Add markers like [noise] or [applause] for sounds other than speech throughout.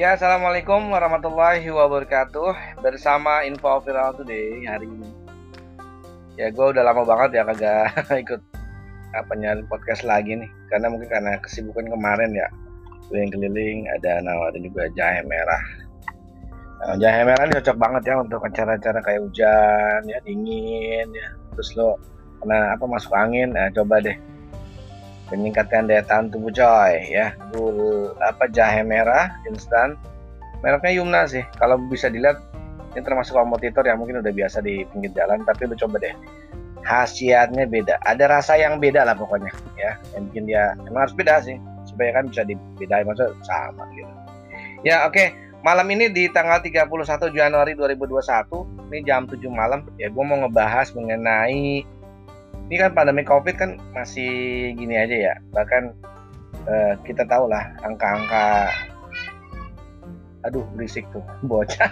Ya, Assalamualaikum warahmatullahi wabarakatuh. Bersama Info Viral Today hari ini. Ya, gue udah lama banget ya kagak [laughs] ikut apa nyari podcast lagi nih. Karena mungkin karena kesibukan kemarin ya. Keliling-keliling, ada nawarin juga jahe merah. Nah, Jahe merah ini cocok banget ya untuk acara-acara kayak hujan, ya dingin ya. Terus lo kena apa masuk angin, nah coba deh meningkatkan daya tahan tubuh coy ya. Gul apa jahe merah instan. Mereknya Yumna sih. Kalau bisa dilihat ini termasuk kompetitor yang mungkin udah biasa di pinggir jalan tapi lu coba deh. Khasiatnya beda. Ada rasa yang beda lah pokoknya ya. Yang bikin dia emang harus beda sih. Supaya kan bisa dibedain maksudnya sama gitu. Ya oke. Okay. malam ini di tanggal 31 Januari 2021 ini jam 7 malam ya gue mau ngebahas mengenai ini kan pandemi covid kan masih gini aja ya. Bahkan uh, kita tahu lah angka-angka aduh berisik tuh [laughs] bocah.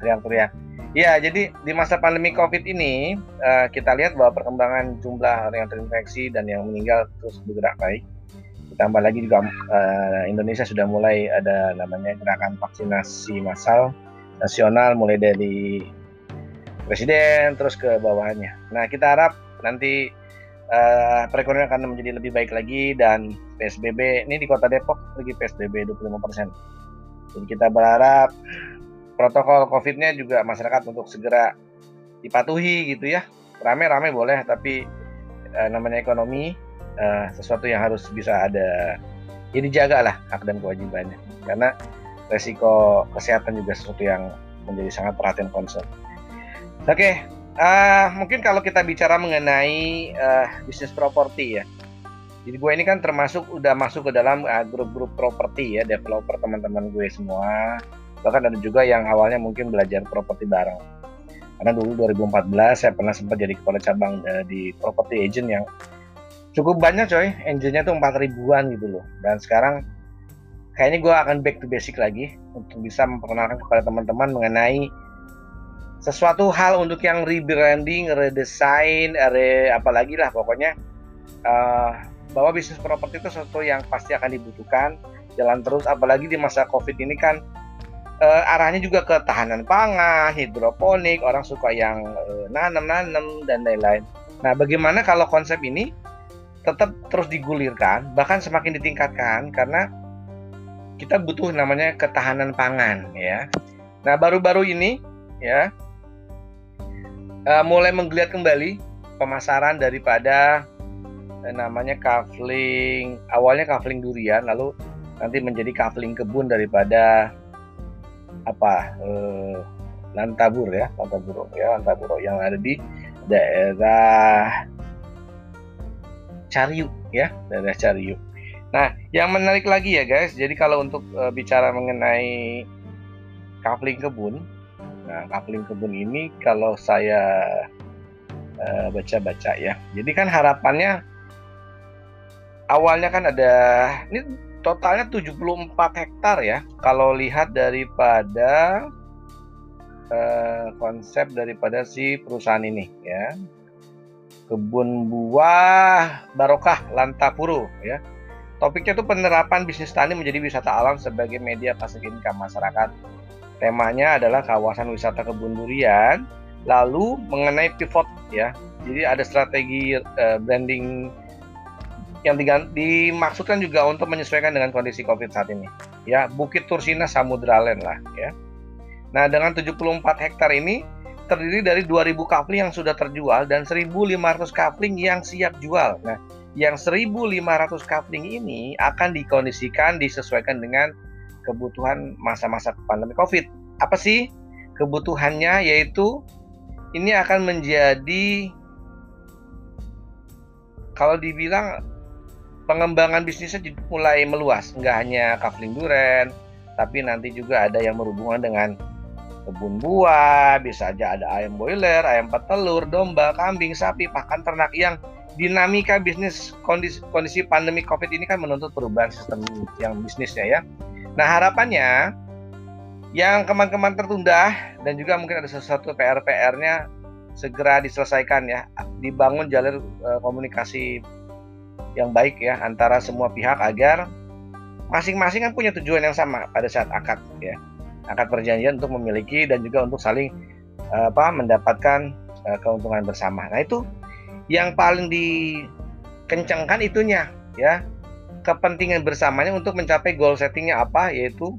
Teriak-teriak. Ya jadi di masa pandemi covid ini uh, kita lihat bahwa perkembangan jumlah orang yang terinfeksi dan yang meninggal terus bergerak baik. Ditambah lagi juga uh, Indonesia sudah mulai ada namanya gerakan vaksinasi massal nasional mulai dari presiden terus ke bawahannya. Nah kita harap nanti uh, perekonomian akan menjadi lebih baik lagi dan PSBB ini di Kota Depok lagi PSBB 25%. Jadi kita berharap protokol COVID-nya juga masyarakat untuk segera dipatuhi gitu ya. Rame-rame boleh tapi uh, namanya ekonomi uh, sesuatu yang harus bisa ada ya dijaga lah hak dan kewajibannya karena resiko kesehatan juga sesuatu yang menjadi sangat perhatian concern. Oke, okay. uh, mungkin kalau kita bicara mengenai uh, bisnis properti ya. Jadi gue ini kan termasuk udah masuk ke dalam uh, grup-grup properti ya, developer teman-teman gue semua. Bahkan ada juga yang awalnya mungkin belajar properti bareng. Karena dulu 2014 saya pernah sempat jadi kepala cabang uh, di property agent yang cukup banyak coy. Engine-nya tuh 4 ribuan gitu loh. Dan sekarang kayaknya gue akan back to basic lagi untuk bisa memperkenalkan kepada teman-teman mengenai sesuatu hal untuk yang rebranding, redesign, re apalagi lah pokoknya uh, bahwa bisnis properti itu sesuatu yang pasti akan dibutuhkan jalan terus apalagi di masa covid ini kan uh, arahnya juga ke tahanan pangan, hidroponik, orang suka yang uh, nanam-nanam dan lain-lain. Nah, bagaimana kalau konsep ini tetap terus digulirkan, bahkan semakin ditingkatkan karena kita butuh namanya ketahanan pangan ya. Nah, baru-baru ini ya uh, mulai menggeliat kembali pemasaran daripada uh, namanya kafling awalnya kafling durian lalu nanti menjadi kafling kebun daripada apa uh, lantabur ya lantaburo ya lantaburo yang ada di daerah Cariu ya daerah Cariu. Nah yang menarik lagi ya guys jadi kalau untuk uh, bicara mengenai kafling kebun Nah, kapling kebun ini kalau saya eh, baca-baca uh, ya. Jadi kan harapannya awalnya kan ada ini totalnya 74 hektar ya. Kalau lihat daripada uh, konsep daripada si perusahaan ini ya. Kebun buah Barokah Lantapuro ya. Topiknya itu penerapan bisnis tani menjadi wisata alam sebagai media passive income masyarakat temanya adalah kawasan wisata kebun durian lalu mengenai pivot ya. Jadi ada strategi uh, branding yang dimaksudkan juga untuk menyesuaikan dengan kondisi COVID saat ini. Ya Bukit Tursina Samudra Land lah ya. Nah dengan 74 hektar ini terdiri dari 2000 kafling yang sudah terjual dan 1500 kafling yang siap jual. Nah yang 1500 kafling ini akan dikondisikan disesuaikan dengan kebutuhan masa-masa pandemi COVID. Apa sih kebutuhannya? Yaitu ini akan menjadi kalau dibilang pengembangan bisnisnya mulai meluas, nggak hanya kafling duren, tapi nanti juga ada yang berhubungan dengan kebun buah, bisa aja ada ayam boiler, ayam petelur, domba, kambing, sapi, pakan ternak yang dinamika bisnis kondisi, kondisi pandemi COVID ini kan menuntut perubahan sistem yang bisnisnya ya. Nah harapannya yang kemarin-kemarin tertunda dan juga mungkin ada sesuatu PR-PR-nya segera diselesaikan ya, dibangun jalur uh, komunikasi yang baik ya antara semua pihak agar masing-masing kan punya tujuan yang sama pada saat akad ya akad perjanjian untuk memiliki dan juga untuk saling apa mendapatkan uh, keuntungan bersama. Nah itu yang paling dikencangkan itunya ya kepentingan bersamanya untuk mencapai goal settingnya apa yaitu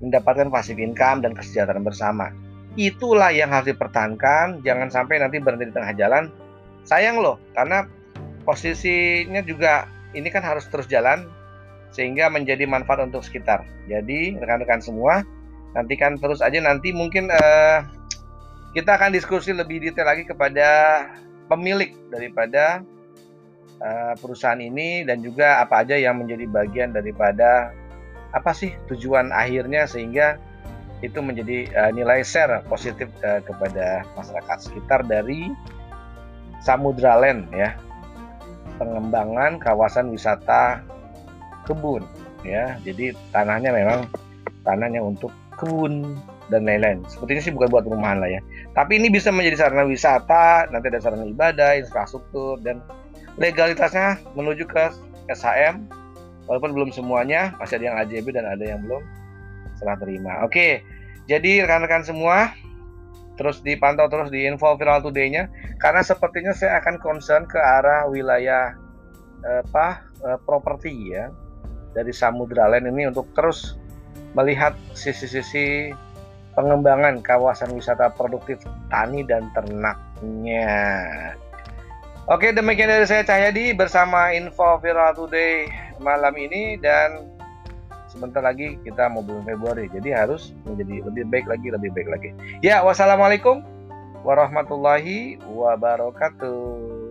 mendapatkan passive income dan kesejahteraan bersama. Itulah yang harus dipertahankan, jangan sampai nanti berhenti di tengah jalan. Sayang loh, karena posisinya juga ini kan harus terus jalan sehingga menjadi manfaat untuk sekitar. Jadi rekan-rekan semua nantikan terus aja nanti mungkin uh, kita akan diskusi lebih detail lagi kepada pemilik daripada uh, perusahaan ini dan juga apa aja yang menjadi bagian daripada apa sih tujuan akhirnya sehingga itu menjadi uh, nilai share positif uh, kepada masyarakat sekitar dari Samudra Land ya. Pengembangan kawasan wisata kebun ya. Jadi tanahnya memang tanahnya untuk kebun dan lain-lain. Sepertinya sih bukan buat rumahan lah ya. Tapi ini bisa menjadi sarana wisata, nanti ada sarana ibadah, infrastruktur, dan legalitasnya menuju ke SHM. Walaupun belum semuanya, masih ada yang AJB dan ada yang belum serah terima. Oke, jadi rekan-rekan semua, terus dipantau terus di info viral today-nya, karena sepertinya saya akan concern ke arah wilayah apa eh, properti ya dari Samudra Land ini untuk terus melihat sisi-sisi pengembangan kawasan wisata produktif tani dan ternaknya. Oke, demikian dari saya Cahyadi bersama Info Viral Today malam ini dan sebentar lagi kita mau bulan Februari. Jadi harus menjadi lebih baik lagi, lebih baik lagi. Ya, wassalamualaikum warahmatullahi wabarakatuh.